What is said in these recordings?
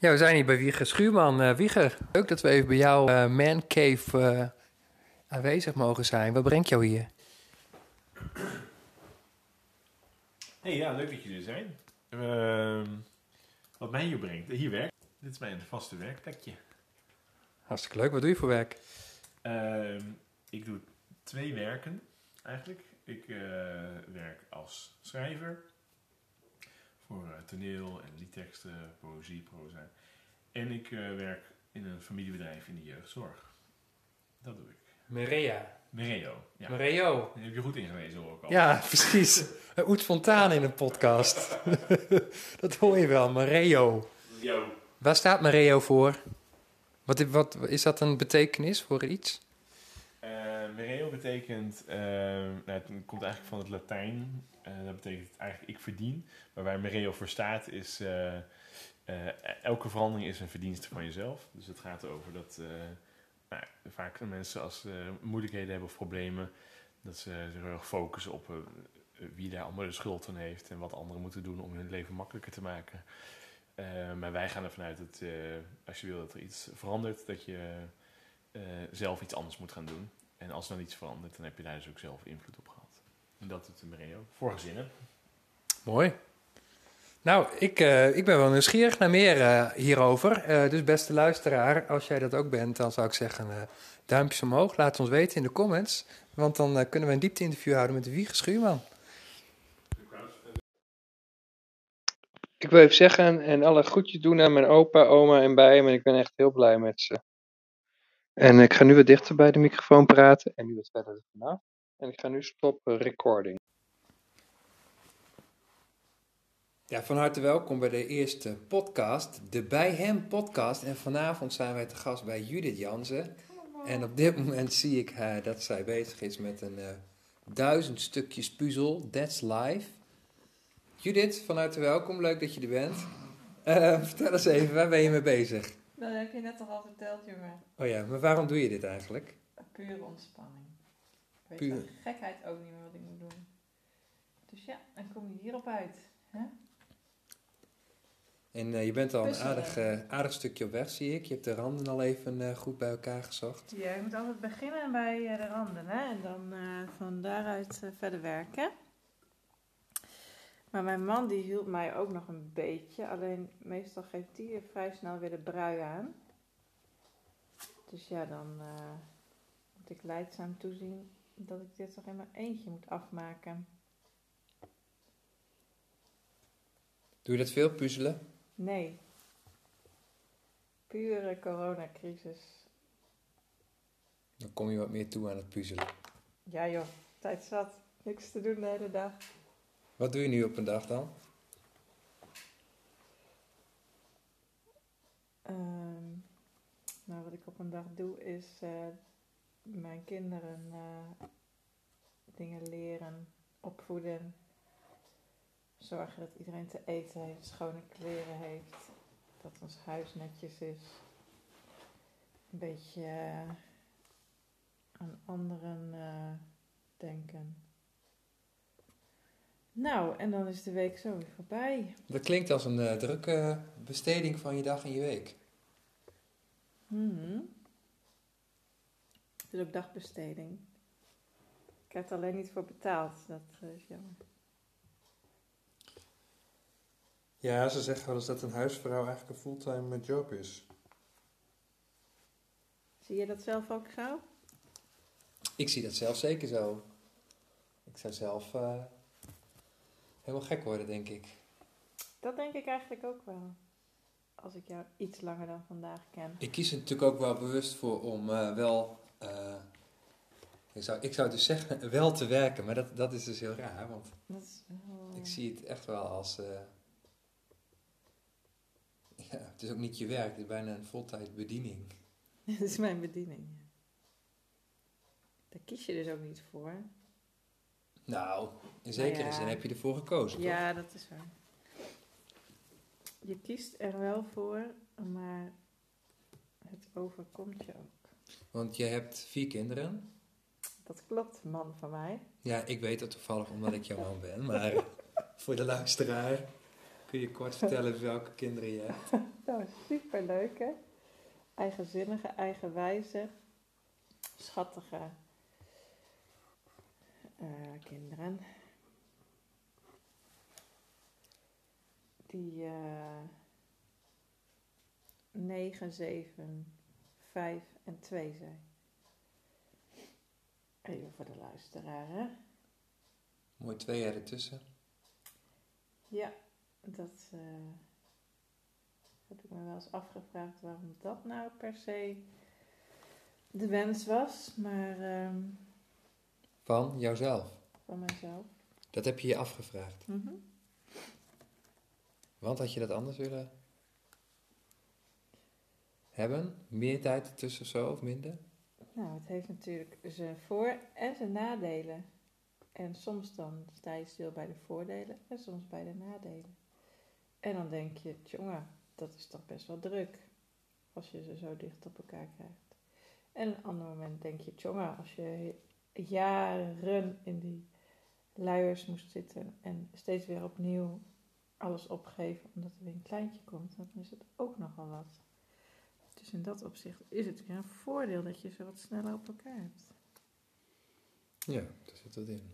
Ja, we zijn hier bij Wieger Schuurman. Uh, Wieger, leuk dat we even bij jouw uh, man cave uh, aanwezig mogen zijn. Wat brengt jou hier? Hey, ja, leuk dat jullie er zijn. Ehm, wat mij hier brengt, hier werk. Dit is mijn vaste werkplekje. Hartstikke leuk. Wat doe je voor werk? Ehm, ik doe twee werken eigenlijk. Ik werk als schrijver voor uh, toneel en liedteksten, poëzie, proza. En ik uh, werk in een familiebedrijf in de jeugdzorg. Dat doe ik. Merea. Mereo. Ja. Mereo. Die heb je goed ingelezen hoor ik al. Ja, precies. Oet spontaan in een podcast. dat hoor je wel, Mereo. Yo. Waar staat Mereo voor? Wat, wat, is dat een betekenis voor iets? Uh, mereo betekent, nou, het komt eigenlijk van het Latijn uh, dat betekent eigenlijk ik verdien. Maar waar Mereo voor staat is... Uh, elke verandering is een verdienste van jezelf. Dus het gaat over dat nou, vaak mensen als moeilijkheden hebben of problemen... dat ze zich heel erg focussen op wie daar allemaal de schuld van heeft... en wat anderen moeten doen om hun leven makkelijker te maken. maar wij gaan ervan uit dat als je wil dat er iets verandert... dat je zelf iets anders moet gaan doen. En als er dan iets verandert, dan heb je daar dus ook zelf invloed op gehad. En dat doet de Mereo. Voor gezinnen. Mooi. Nou, ik, uh, ik ben wel nieuwsgierig naar meer uh, hierover. Uh, dus beste luisteraar, als jij dat ook bent, dan zou ik zeggen duimpjes omhoog. Laat ons weten in de comments. Want dan kunnen we een diepte interview houden met de Wiege Schuurman. Ik wil even zeggen en alle groetjes doen aan mijn opa, oma en bij hem. En ik ben echt heel blij met ze. En ik ga nu wat dichter bij de microfoon praten en nu wat verder vanaf. En ik ga nu stoppen recording. Ja, van harte welkom bij de eerste podcast, de Bij Hem podcast. En vanavond zijn wij te gast bij Judith Jansen. En op dit moment zie ik uh, dat zij bezig is met een uh, duizend stukjes puzzel. That's live. Judith, van harte welkom. Leuk dat je er bent. Uh, vertel eens even, waar ben je mee bezig? Dat heb je net toch al verteld, jongen. Oh ja, maar waarom doe je dit eigenlijk? Pure ontspanning. Ik weet Puur. gekheid ook niet meer wat ik moet doen. Dus ja, dan kom je hierop uit. Hè? En uh, je bent al een aardig, uh, aardig stukje op weg, zie ik. Je hebt de randen al even uh, goed bij elkaar gezocht. Ja, je moet altijd beginnen bij de randen hè? en dan van daaruit verder werken. Maar mijn man die hielp mij ook nog een beetje. Alleen meestal geeft hij vrij snel weer de brui aan. Dus ja, dan moet ik leidzaam toezien dat ik dit toch in mijn eentje moet afmaken. Doe je dat veel, puzzelen? Nee. Pure coronacrisis. Dan kom je wat meer toe aan het puzzelen. Ja joh, tijd zat. Niks te doen de hele dag. Wat doe je nu op een dag dan? Um, nou, wat ik op een dag doe is uh, mijn kinderen uh, dingen leren, opvoeden. Zorgen dat iedereen te eten heeft, schone kleren heeft. Dat ons huis netjes is. Een beetje uh, aan anderen denken. Nou, en dan is de week zo weer voorbij. Dat klinkt als een uh, drukke besteding van je dag en je week. Mm Het is ook dagbesteding. Ik heb er alleen niet voor betaald, dat is jammer. Ja, ze zeggen wel eens dat een huisvrouw eigenlijk een fulltime job is. Zie je dat zelf ook zo? Ik zie dat zelf zeker zo. Ik zou zelf uh, helemaal gek worden, denk ik. Dat denk ik eigenlijk ook wel. Als ik jou iets langer dan vandaag ken. Ik kies er natuurlijk ook wel bewust voor om uh, wel uh, ik zou, ik zou dus zeggen wel te werken, maar dat, dat is dus heel raar, want is, ik zie het echt wel als... Uh, ja, het is ook niet je werk, het is bijna een voltijd bediening. Het is mijn bediening. Daar kies je dus ook niet voor. Nou, in zekere nou ja. zin heb je ervoor gekozen. Ja, dat is waar. Je kiest er wel voor, maar het overkomt je ook. Want je hebt vier kinderen. Dat klopt, man van mij. Ja, ik weet het toevallig omdat ik jouw man ben, maar voor de luisteraar. Kun je kort vertellen welke kinderen je hebt? Nou, superleuk hè. Eigenzinnige, eigenwijze, schattige eh, kinderen. Die eh 9, 7, 5 en 2 zijn. Even voor de luisteraar hè. Mooi twee jaar ertussen. Ja, dat eh, heb ik me wel eens afgevraagd waarom dat nou per se de wens was, maar ehm, Van jouzelf. van mezelf. Dat heb je je afgevraagd. Mhm. Want had je dat anders willen hebben? Meer tijd ertussen of zo, of minder? Nou, het heeft natuurlijk zijn voor- en zijn nadelen. En soms dan sta je stil bij de voordelen en soms bij de nadelen. En dan denk je, jongen, dat is toch best wel druk. Als je ze zo dicht op elkaar krijgt. En een ander moment denk je, jongen, als je jaren in die luiers moest zitten en steeds weer opnieuw alles opgeven omdat er weer een kleintje komt, dan is het ook nogal wat. Dus in dat opzicht is het weer een voordeel dat je ze wat sneller op elkaar hebt. Ja, daar zit dat in.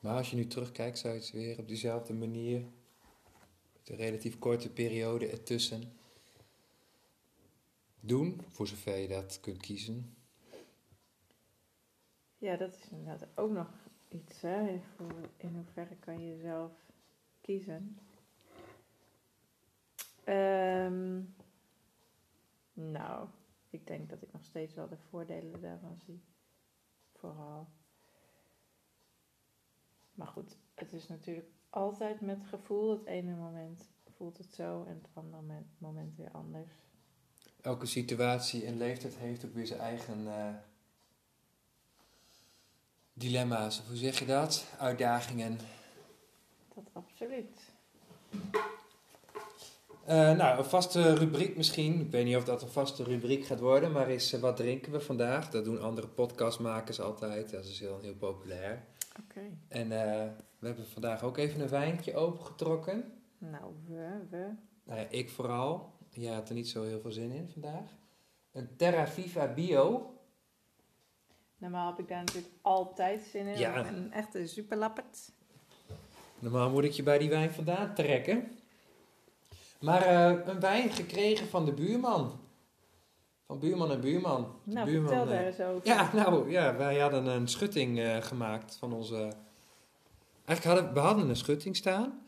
Maar als je nu terugkijkt, zou je het weer op diezelfde manier, met relatief korte periode ertussen, doen, voor zover je dat kunt kiezen. Ja, dat is inderdaad ook nog iets. Hè? In hoeverre kan je zelf kiezen? Ehm, nou, ik denk dat ik nog steeds wel de voordelen daarvan zie. Vooral. Maar goed, het is natuurlijk altijd met gevoel. Het ene moment voelt het zo en het andere moment, moment weer anders. Elke situatie en leeftijd heeft ook weer zijn eigen eh, dilemma's, of hoe zeg je dat? Uitdagingen. Dat absoluut. Eh, nou, een vaste rubriek misschien. Ik weet niet of dat een vaste rubriek gaat worden, maar is eh, wat drinken we vandaag? Dat doen andere podcastmakers altijd. Dat is heel, heel populair. Oké. En eh, we hebben vandaag ook even een wijntje opengetrokken. Nou, we, we. Nou ja, ik vooral. Jij had er niet zo heel veel zin in vandaag. Een Terra Viva Bio. Normaal heb ik daar natuurlijk altijd zin in. Ja. Een echte superlappert. Normaal moet ik je bij die wijn vandaan trekken. Maar eh, een wijn gekregen van de buurman. Van buurman en buurman. De Nou, buurman, vertel eh, daar eens over. Ja, nou ja, wij hadden een schutting eh, gemaakt van onze. Eigenlijk hadden we hadden een schutting staan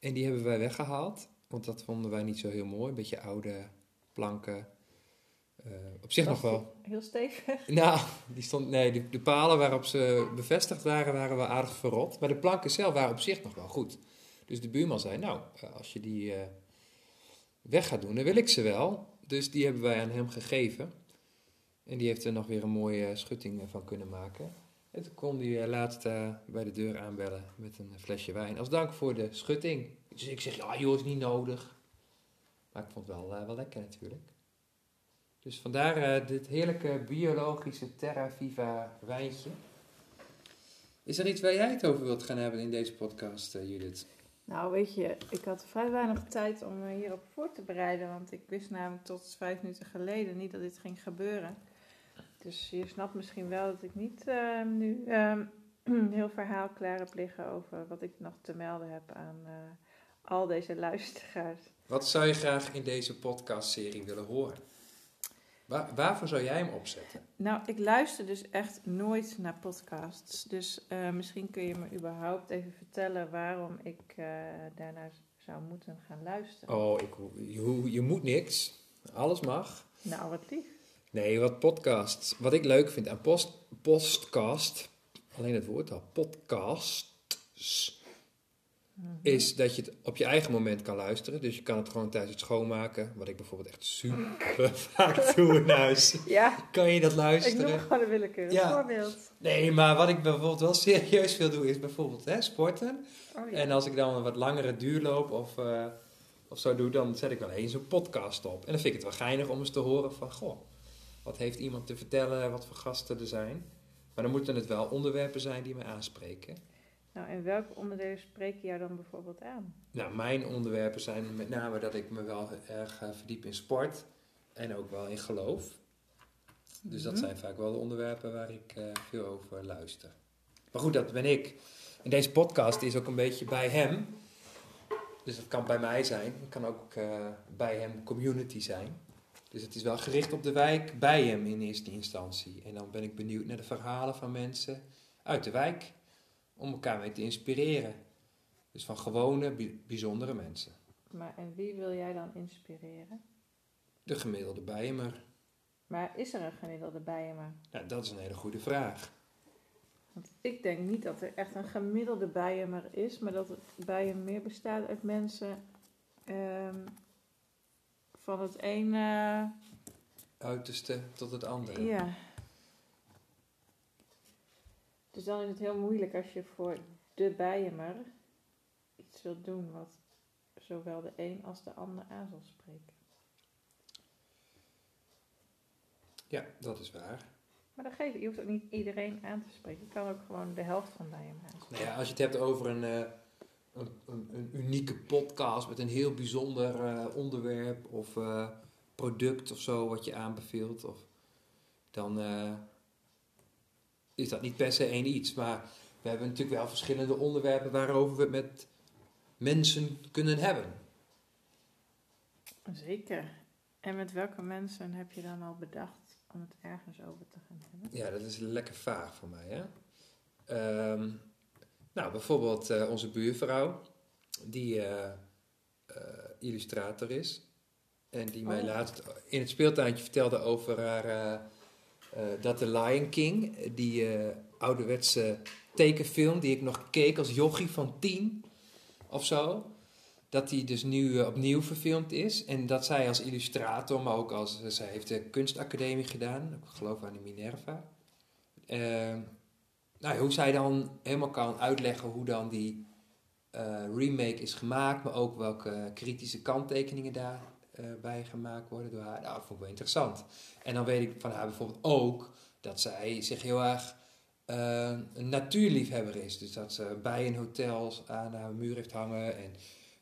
en die hebben wij weggehaald, want dat vonden wij niet zo heel mooi. Een beetje oude planken. Eh, op zich nog wel. Heel stevig. Nou, die stond, nee, de, de palen waarop ze bevestigd waren, waren wel aardig verrot. Maar de planken zelf waren op zich nog wel goed. Dus de buurman zei, nou, eh, als je die eh, weg gaat doen, dan wil ik ze wel. Dus die hebben wij aan hem gegeven. En die heeft er nog weer een mooie schutting van kunnen maken. En toen kon hij laatst bij de deur aanbellen met een flesje wijn. Als dank voor de schutting. Dus ik zeg, ja joh, is niet nodig. Maar ik vond het wel, wel lekker natuurlijk. Dus vandaar eh, dit heerlijke biologische Terra Viva wijntje. Is er iets waar jij het over wilt gaan hebben in deze podcast, eh, Judith? Nou, weet je, ik had vrij weinig tijd om me hierop voor te bereiden. Want ik wist namelijk tot vijf minuten geleden niet dat dit ging gebeuren. Dus je snapt misschien wel dat ik niet eh, nu eh, een heel verhaal klaar heb liggen over wat ik nog te melden heb aan eh, al deze luisteraars. Wat zou je graag in deze podcastserie willen horen? Waar, waarvoor zou jij hem opzetten? Nou, ik luister dus echt nooit naar podcasts. Dus eh, misschien kun je me überhaupt even vertellen waarom ik eh, daarnaar zou moeten gaan luisteren. Oh, ik, je, je moet niks. Alles mag. Nou, wat lief. Nee, wat podcasts. Wat ik leuk vind aan post, podcast, alleen het woord al, podcasts. Is dat je het op je eigen moment kan luisteren. Dus je kan het gewoon tijdens het schoonmaken, wat ik bijvoorbeeld echt super vaak doe in huis. Ja, Kan je dat ik luisteren? noem gewoon een willekeurig Ja. voorbeeld. Nee, maar wat ik bijvoorbeeld wel serieus wil doen, is bijvoorbeeld hè, sporten. Oh, ja. En als ik dan een wat langere duurloop of, eh, of zo doe, dan zet ik wel eens een podcast op. En dan vind ik het wel geinig om eens te horen van, goh, wat heeft iemand te vertellen, wat voor gasten er zijn. Maar dan moeten het wel onderwerpen zijn die me aanspreken. Nou, en welke onderdelen spreken jou dan bijvoorbeeld aan? Nou, mijn onderwerpen zijn met name dat ik me wel erg uh, verdiep in sport en ook wel in geloof. Dus dat Mhm. zijn vaak wel de onderwerpen waar ik eh, veel over luister. Maar goed, dat ben ik. En deze podcast is ook een beetje bij hem. Dus het kan bij mij zijn. Het kan ook eh, bij hem community zijn. Dus het is wel gericht op de wijk bij hem in eerste instantie. En dan ben ik benieuwd naar de verhalen van mensen uit de wijk. Om elkaar mee te inspireren. Dus van gewone, bi- bijzondere mensen. Maar en wie wil jij dan inspireren? De gemiddelde bijemer. Maar is er een gemiddelde bijemer? Nou, dat is een hele goede vraag. Want ik denk niet dat er echt een gemiddelde bijemer is, maar dat het bijen meer bestaat uit mensen ehm, van het ene. Uiterste tot het andere. Ja. Dus dan is het heel moeilijk als je voor de bijemer iets wilt doen wat zowel de een als de ander aan zal spreken. Ja, dat is waar. Maar dat geeft, je hoeft ook niet iedereen aan te spreken. Je kan ook gewoon de helft van bijemer aanspreken. Nou ja, als je het hebt over een, eh, een, een, een unieke podcast met een heel bijzonder eh, onderwerp of eh, product of zo wat je aanbeveelt, of, dan is dat niet per se één iets. Maar we hebben natuurlijk wel verschillende onderwerpen waarover we het met mensen kunnen hebben. Zeker. En met welke mensen heb je dan al bedacht om het ergens over te gaan hebben? Ja, dat is lekker vaag voor mij. Hè? Ehm, nou, bijvoorbeeld eh, onze buurvrouw, die eh, eh, illustrator is. En die mij Oh. laatst in het speeltuintje vertelde over haar, dat de Lion King, die eh, ouderwetse tekenfilm die ik nog keek als jochie van tien of zo, dat die dus nu eh, opnieuw verfilmd is. En dat zij als illustrator, maar ook als... eh, zij heeft de kunstacademie gedaan, ik geloof aan de Minerva. Ehm, nou, hoe zij dan helemaal kan uitleggen hoe dan die eh, remake is gemaakt, maar ook welke kritische kanttekeningen daarbij bij gemaakt worden door haar. Nou, dat vond ik wel interessant. En dan weet ik van haar bijvoorbeeld ook dat zij zich heel erg eh, een natuurliefhebber is. Dus dat ze bijen hotels aan haar muur heeft hangen en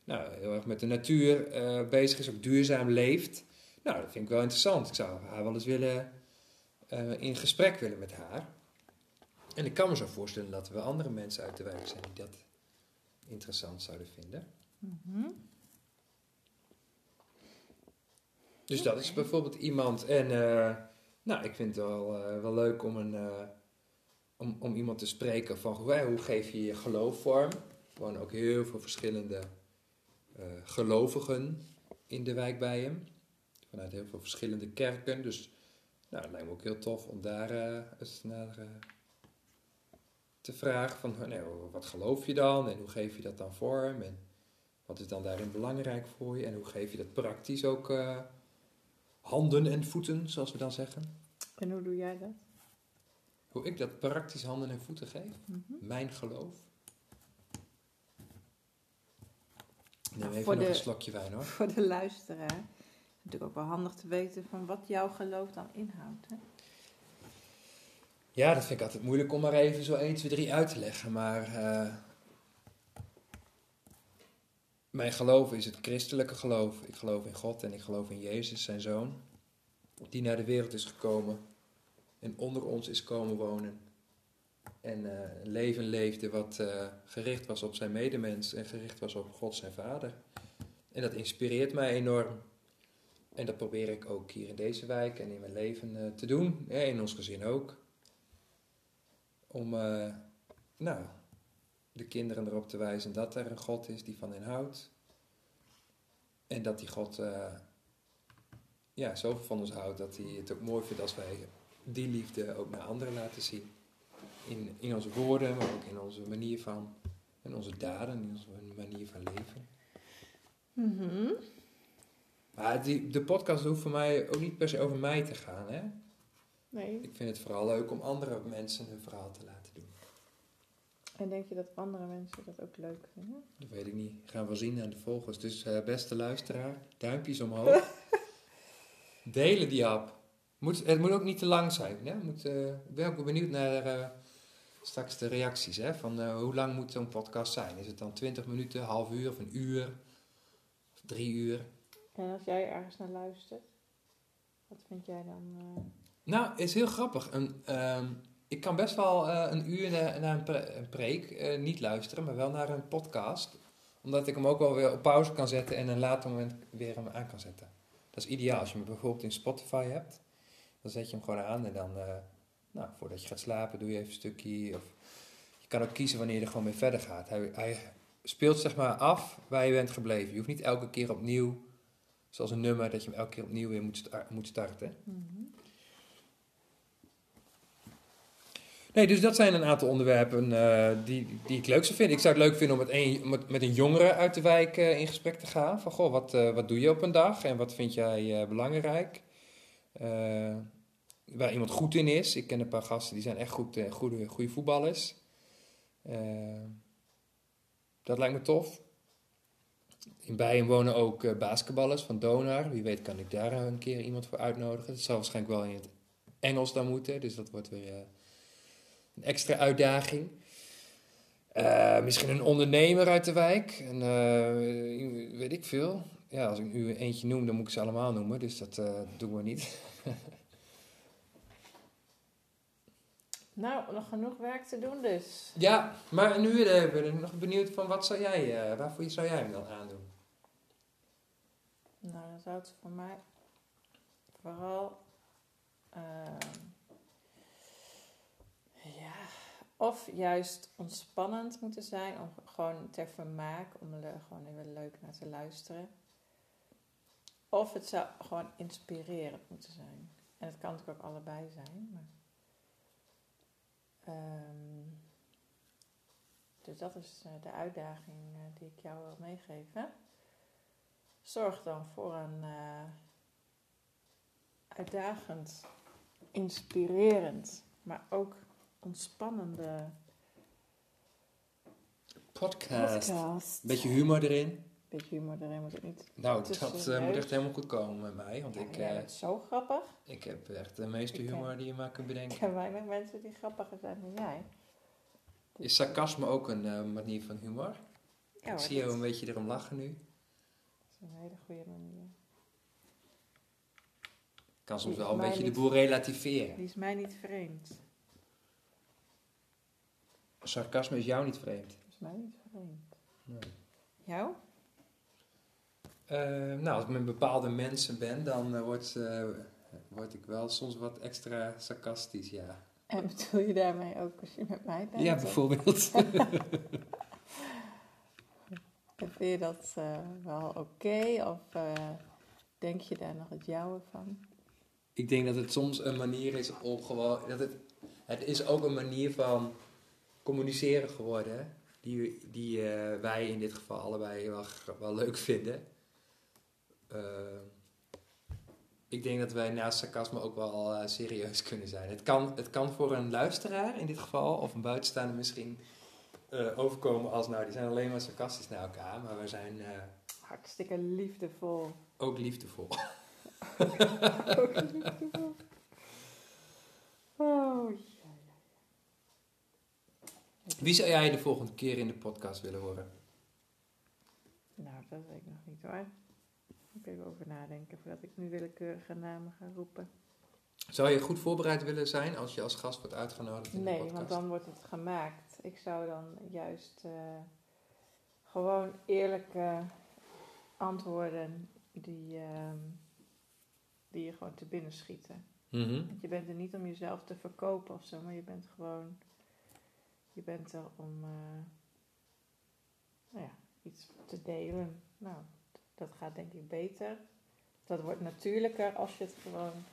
nou, heel erg met de natuur eh, bezig is, ook duurzaam leeft. Nou, dat vind ik wel interessant. Ik zou haar wel eens willen eh, in gesprek willen met haar. En ik kan me zo voorstellen dat er wel andere mensen uit de wijk zijn die dat interessant zouden vinden. Mhm. Dus dat is bijvoorbeeld iemand. En eh, nou, ik vind het wel, eh, wel leuk om, een, eh, om, om iemand te spreken van hoe, hoe geef je je geloof vorm. Gewoon ook heel veel verschillende gelovigen in de wijk bij hem. Vanuit heel veel verschillende kerken. Dus nou, het lijkt me ook heel tof om daar eens naar te vragen van nou, wat geloof je dan en hoe geef je dat dan vorm en wat is dan daarin belangrijk voor je en hoe geef je dat praktisch ook handen en voeten, zoals we dan zeggen. En hoe doe jij dat? Hoe ik dat praktisch handen en voeten geef, Mhm. mijn geloof. Ik Neem Nou, even nog de- een slokje wijn hoor. Voor de luisteraar is het natuurlijk ook wel handig te weten van wat jouw geloof dan inhoudt. Hè? Ja, dat vind ik altijd moeilijk om maar even zo 1, 2, 3 uit te leggen. Maar eh, mijn geloof is het christelijke geloof. Ik geloof in God en ik geloof in Jezus, zijn zoon. Die naar de wereld is gekomen en onder ons is komen wonen. En eh, een leven leefde wat eh, gericht was op zijn medemens en gericht was op God zijn vader. En dat inspireert mij enorm. En dat probeer ik ook hier in deze wijk en in mijn leven eh, te doen. Ja, in ons gezin ook. Om nou, de kinderen erop te wijzen dat er een God is die van hen houdt. En dat die God eh, ja, zoveel van ons houdt dat hij het ook mooi vindt als wij die liefde ook naar anderen laten zien. In, in onze woorden, maar ook in onze manier van, in onze daden, in onze manier van leven. Mhm. Maar die, de podcast hoeft voor mij ook niet per se over mij te gaan. Hè? Nee. Ik vind het vooral leuk om andere mensen hun verhaal te laten. En denk je dat andere mensen dat ook leuk vinden? Dat weet ik niet. Gaan we zien aan de volgers. Dus eh, beste luisteraar, duimpjes omhoog. Delen die hap. Moet, het moet ook niet te lang zijn. Hè? Moet, eh, ik ben ook benieuwd naar eh, straks de reacties. Hè? Van hoe lang moet zo'n podcast zijn? Is het dan 20 minuten, half uur of een uur? Of drie uur? En als jij ergens naar luistert, wat vind jij dan? Nou, het is heel grappig. Een, ehm, ik kan best wel eh, een uur naar, een, een preek eh, niet luisteren, maar wel naar een podcast. Omdat ik hem ook wel weer op pauze kan zetten en een later moment weer hem aan kan zetten. Dat is ideaal. Als je hem bijvoorbeeld in Spotify hebt, dan zet je hem gewoon aan en dan, eh, nou, voordat je gaat slapen, doe je even een stukje. Of je kan ook kiezen wanneer je er gewoon mee verder gaat. Hij, hij speelt zeg maar af waar je bent gebleven. Je hoeft niet elke keer opnieuw, zoals een nummer, dat je hem elke keer opnieuw weer moet, moet starten. Nee, dus dat zijn een aantal onderwerpen eh, die, die ik leuk zou vinden. Ik zou het leuk vinden om met een, met, met een jongere uit de wijk eh, in gesprek te gaan. Van, goh, wat, eh, wat doe je op een dag en wat vind jij belangrijk? Waar iemand goed in is. Ik ken een paar gasten die zijn echt goed, goede, goede voetballers. Dat lijkt me tof. In Bijen wonen ook basketballers van Donar. Wie weet kan ik daar een keer iemand voor uitnodigen. Het zal waarschijnlijk wel in het Engels dan moeten. Dus dat wordt weer... een extra uitdaging. Eh, misschien een ondernemer uit de wijk. En, eh, weet ik veel. Ja, als ik nu eentje noem, dan moet ik ze allemaal noemen. Dus dat eh, doen we niet. Nou, nog genoeg werk te doen dus. Ja, maar nu ben ik nog benieuwd van wat zou jij, waarvoor zou jij hem dan aandoen? Nou, dan zou het voor mij vooral ehm, ja, of juist ontspannend moeten zijn, om gewoon ter vermaak, om er gewoon even leuk naar te luisteren. Of het zou gewoon inspirerend moeten zijn. En het kan natuurlijk ook allebei zijn. Maar, ehm, dus dat is eh, de uitdaging eh, die ik jou wil meegeven. Zorg dan voor een eh, uitdagend, inspirerend, maar ook ontspannende Podcast. podcast. Beetje humor erin. Beetje humor erin moet het niet. Nou, dat eh, moet echt helemaal goed komen met mij. Want Ja, ik, eh, zo grappig. ik heb echt de meeste Ik, eh, humor die je maar kunt Ik bedenken. ken weinig mensen die grappiger zijn dan jij. Is sarcasme ook een manier van humor? Ja, ik zie jou dat een beetje erom lachen nu. is een hele goede manier. Ik kan soms wel een beetje de boel relativeren. Die is mij niet vreemd. Sarcasme is jou niet vreemd. Is mij niet vreemd. Nee. Jou? Eh, nou, als ik met bepaalde mensen ben, dan eh, word, eh, word ik wel soms wat extra sarcastisch, ja. En bedoel je daarmee ook als je met mij bent? Ja, bijvoorbeeld. Vind je dat wel oké? Of denk je daar nog het jouwe van? ik denk dat het soms een manier is om gewoon... Dat het, het is ook een manier van communiceren geworden, die, die eh, wij in dit geval allebei wel, wel leuk vinden. Eh, ik denk dat wij naast sarcasme ook wel eh, serieus kunnen zijn. Het kan, het kan voor een luisteraar in dit geval, of een buitenstaander misschien, overkomen als, nou, die zijn alleen maar sarcastisch naar elkaar, maar we zijn Hartstikke liefdevol. ook liefdevol. Ook liefdevol. Oh, ja, ja. Wie zou jij de volgende keer in de podcast willen horen? Nou, dat weet ik nog niet hoor. Moet ik even over nadenken voordat ik nu willekeurige namen ga roepen. Zou je goed voorbereid willen zijn als je als gast wordt uitgenodigd in de Nee, podcast? want dan wordt het gemaakt. Ik zou dan juist eh, gewoon eerlijke antwoorden die, ehm, die je gewoon te binnen schieten. Mhm. Want je bent er niet om jezelf te verkopen of zo, maar je bent gewoon, je bent er om eh, nou ja, iets te delen. Nou, dat gaat denk ik beter. Dat wordt natuurlijker als je het gewoon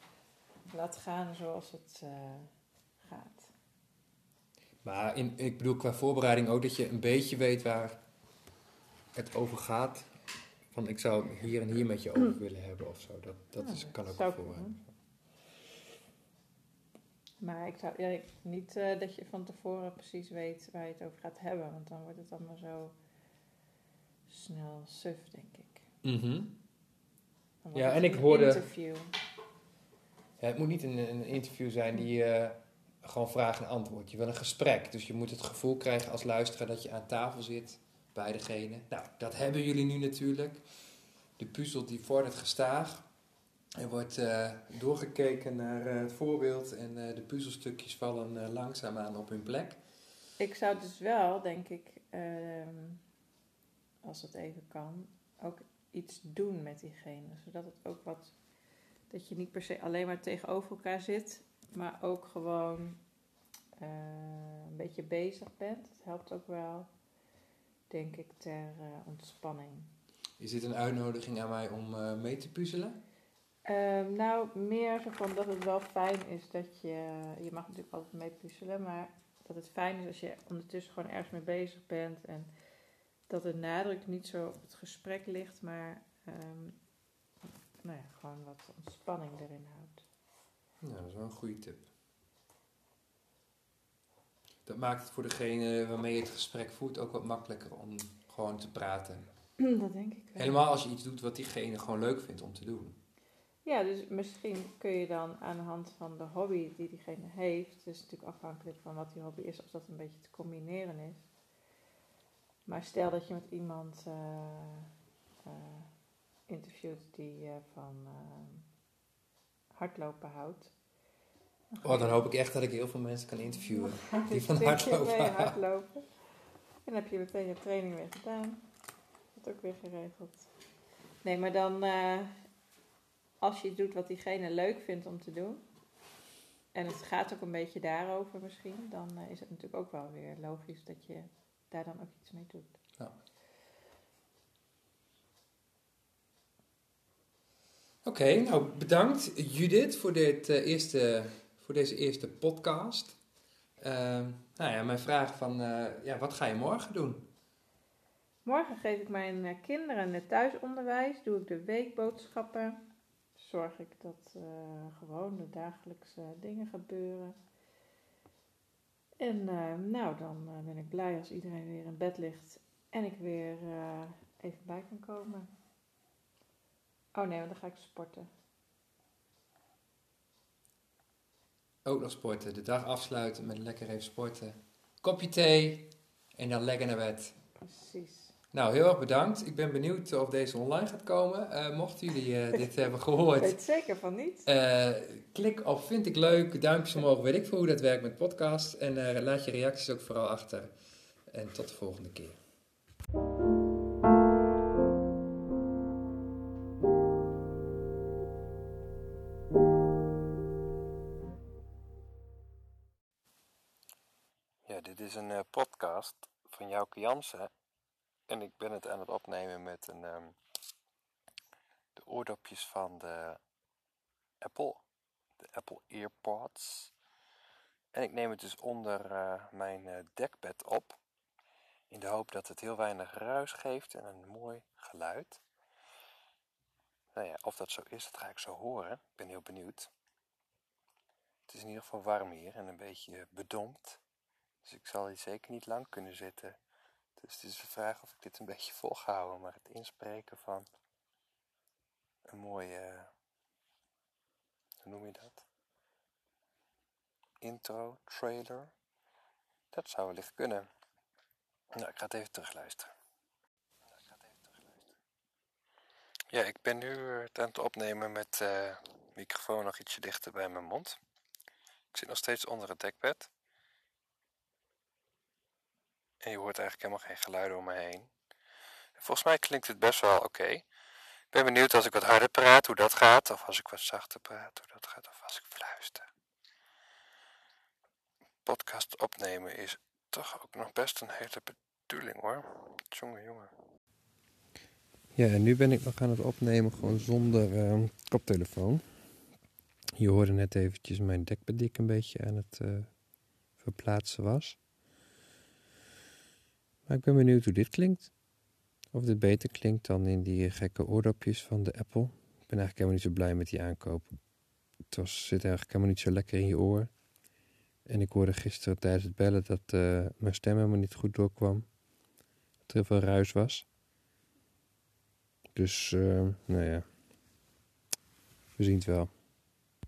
laat gaan zoals het eh, gaat. Maar in, ik bedoel qua voorbereiding ook dat je een beetje weet waar het over gaat. Van ik zou hier en hier met je over willen hebben of zo. Dat, dat Ja, is, kan ook kunnen. Maar ik zou ja, ik- niet eh, dat je van tevoren precies weet waar je het over gaat hebben, want dan wordt het allemaal zo snel suf, denk ik. Mhm. Ja, en ik een hoorde- interview. Ja, het moet niet een, een interview zijn die gewoon vraag en antwoord. Je wil een gesprek. Dus je moet het gevoel krijgen als luisteraar dat je aan tafel zit bij degene. Nou, dat hebben jullie nu natuurlijk. De puzzel die vordert gestaag. Er wordt uh, doorgekeken naar uh, het voorbeeld en uh, de puzzelstukjes vallen langzaamaan op hun plek. Ik zou dus wel, denk ik, ehm, als het even kan, ook iets doen met diegene. Zodat het ook wat, dat je niet per se alleen maar tegenover elkaar zit, maar ook gewoon een beetje bezig bent. Het helpt ook wel, denk ik, ter ontspanning. Is dit een uitnodiging aan mij om mee te puzzelen? Ehm, nou, meer zo van dat het wel fijn is dat je. Je mag natuurlijk altijd mee puzzelen, maar dat het fijn is als je ondertussen gewoon ergens mee bezig bent. En dat de nadruk niet zo op het gesprek ligt, maar um, nou ja, gewoon wat ontspanning erin houdt. Nou, dat is wel een goede tip. Dat maakt het voor degene waarmee je het gesprek voert ook wat makkelijker om gewoon te praten. Dat denk ik wel. Helemaal als je iets doet wat diegene gewoon leuk vindt om te doen. Ja, dus misschien kun je dan aan de hand van de hobby die diegene heeft, dus natuurlijk afhankelijk van wat die hobby is, of dat een beetje te combineren is. Maar stel dat je met iemand uh, uh, interviewt die uh, van hardlopen houdt. Oh, dan hoop ik echt dat ik heel veel mensen kan interviewen die van hardlopen hardlopen. En dan heb je meteen je training weer gedaan. Dat ook weer geregeld. Nee, maar dan als je doet wat diegene leuk vindt om te doen, en het gaat ook een beetje daarover misschien, dan uh, is het natuurlijk ook wel weer logisch dat je daar dan ook iets mee doet. Ja. Oké, nou bedankt Judith voor, dit, uh, eerste, voor deze eerste podcast. Uh, nou ja, mijn vraag van, uh, ja, wat ga je morgen doen? Morgen geef ik mijn kinderen het thuisonderwijs, doe ik de weekboodschappen zorg ik dat uh, gewoon de dagelijkse dingen gebeuren. En uh, nou, dan uh, ben ik blij als iedereen weer in bed ligt en ik weer even bij kan komen. Oh nee, want dan ga ik sporten. Ook nog sporten. De dag afsluiten met lekker even sporten. Kopje thee en dan lekker naar bed. Precies. Nou, heel erg bedankt. Ik ben benieuwd of deze online gaat komen. Uh, mochten jullie uh, dit hebben gehoord. Ik weet zeker van niet. Uh, klik op vind ik leuk, duimpjes omhoog, weet ik veel hoe dat werkt met podcast. En laat je reacties ook vooral achter. En tot de volgende keer. Ja, dit is een podcast van Jouke Jansen. En ik ben het aan het opnemen met een, um, de oordopjes van de Apple, de Apple EarPods. En ik neem het dus onder uh, mijn uh, dekbed op, in de hoop dat het heel weinig ruis geeft en een mooi geluid. Nou ja, of dat zo is, dat ga ik zo horen. Ik ben heel benieuwd. Het is in ieder geval warm hier en een beetje bedompt. Dus ik zal hier zeker niet lang kunnen zitten dus het is de vraag of ik dit een beetje volhouden, maar het inspreken van een mooie, hoe noem je dat? Intro, trailer. Dat zou wellicht kunnen. Nou, ik ga het even terugluisteren. Nou, ik ga het even. Ja, ik ben nu het aan het opnemen met uh, microfoon nog ietsje dichter bij mijn mond. Ik zit nog steeds onder het dekbed. En je hoort eigenlijk helemaal geen geluiden om me heen. Volgens mij klinkt het best wel oké. Ik ben benieuwd als ik wat harder praat hoe dat gaat. Of als ik wat zachter praat hoe dat gaat. Of als ik fluister. Podcast opnemen is toch ook nog best een hele bedoeling hoor. Jongen, jongen. Ja, en nu ben ik nog aan het opnemen gewoon zonder uh, koptelefoon. Je hoorde net eventjes mijn dekbedik een beetje aan het uh, verplaatsen was. Maar ik ben benieuwd hoe dit klinkt. Of dit beter klinkt dan in die gekke oordopjes van de Apple. Ik ben eigenlijk helemaal niet zo blij met die aankoop. Het was, zit eigenlijk helemaal niet zo lekker in je oor. En ik hoorde gisteren tijdens het bellen dat uh, mijn stem helemaal niet goed doorkwam. Dat er heel veel ruis was. Dus, uh, nou ja. We zien het wel.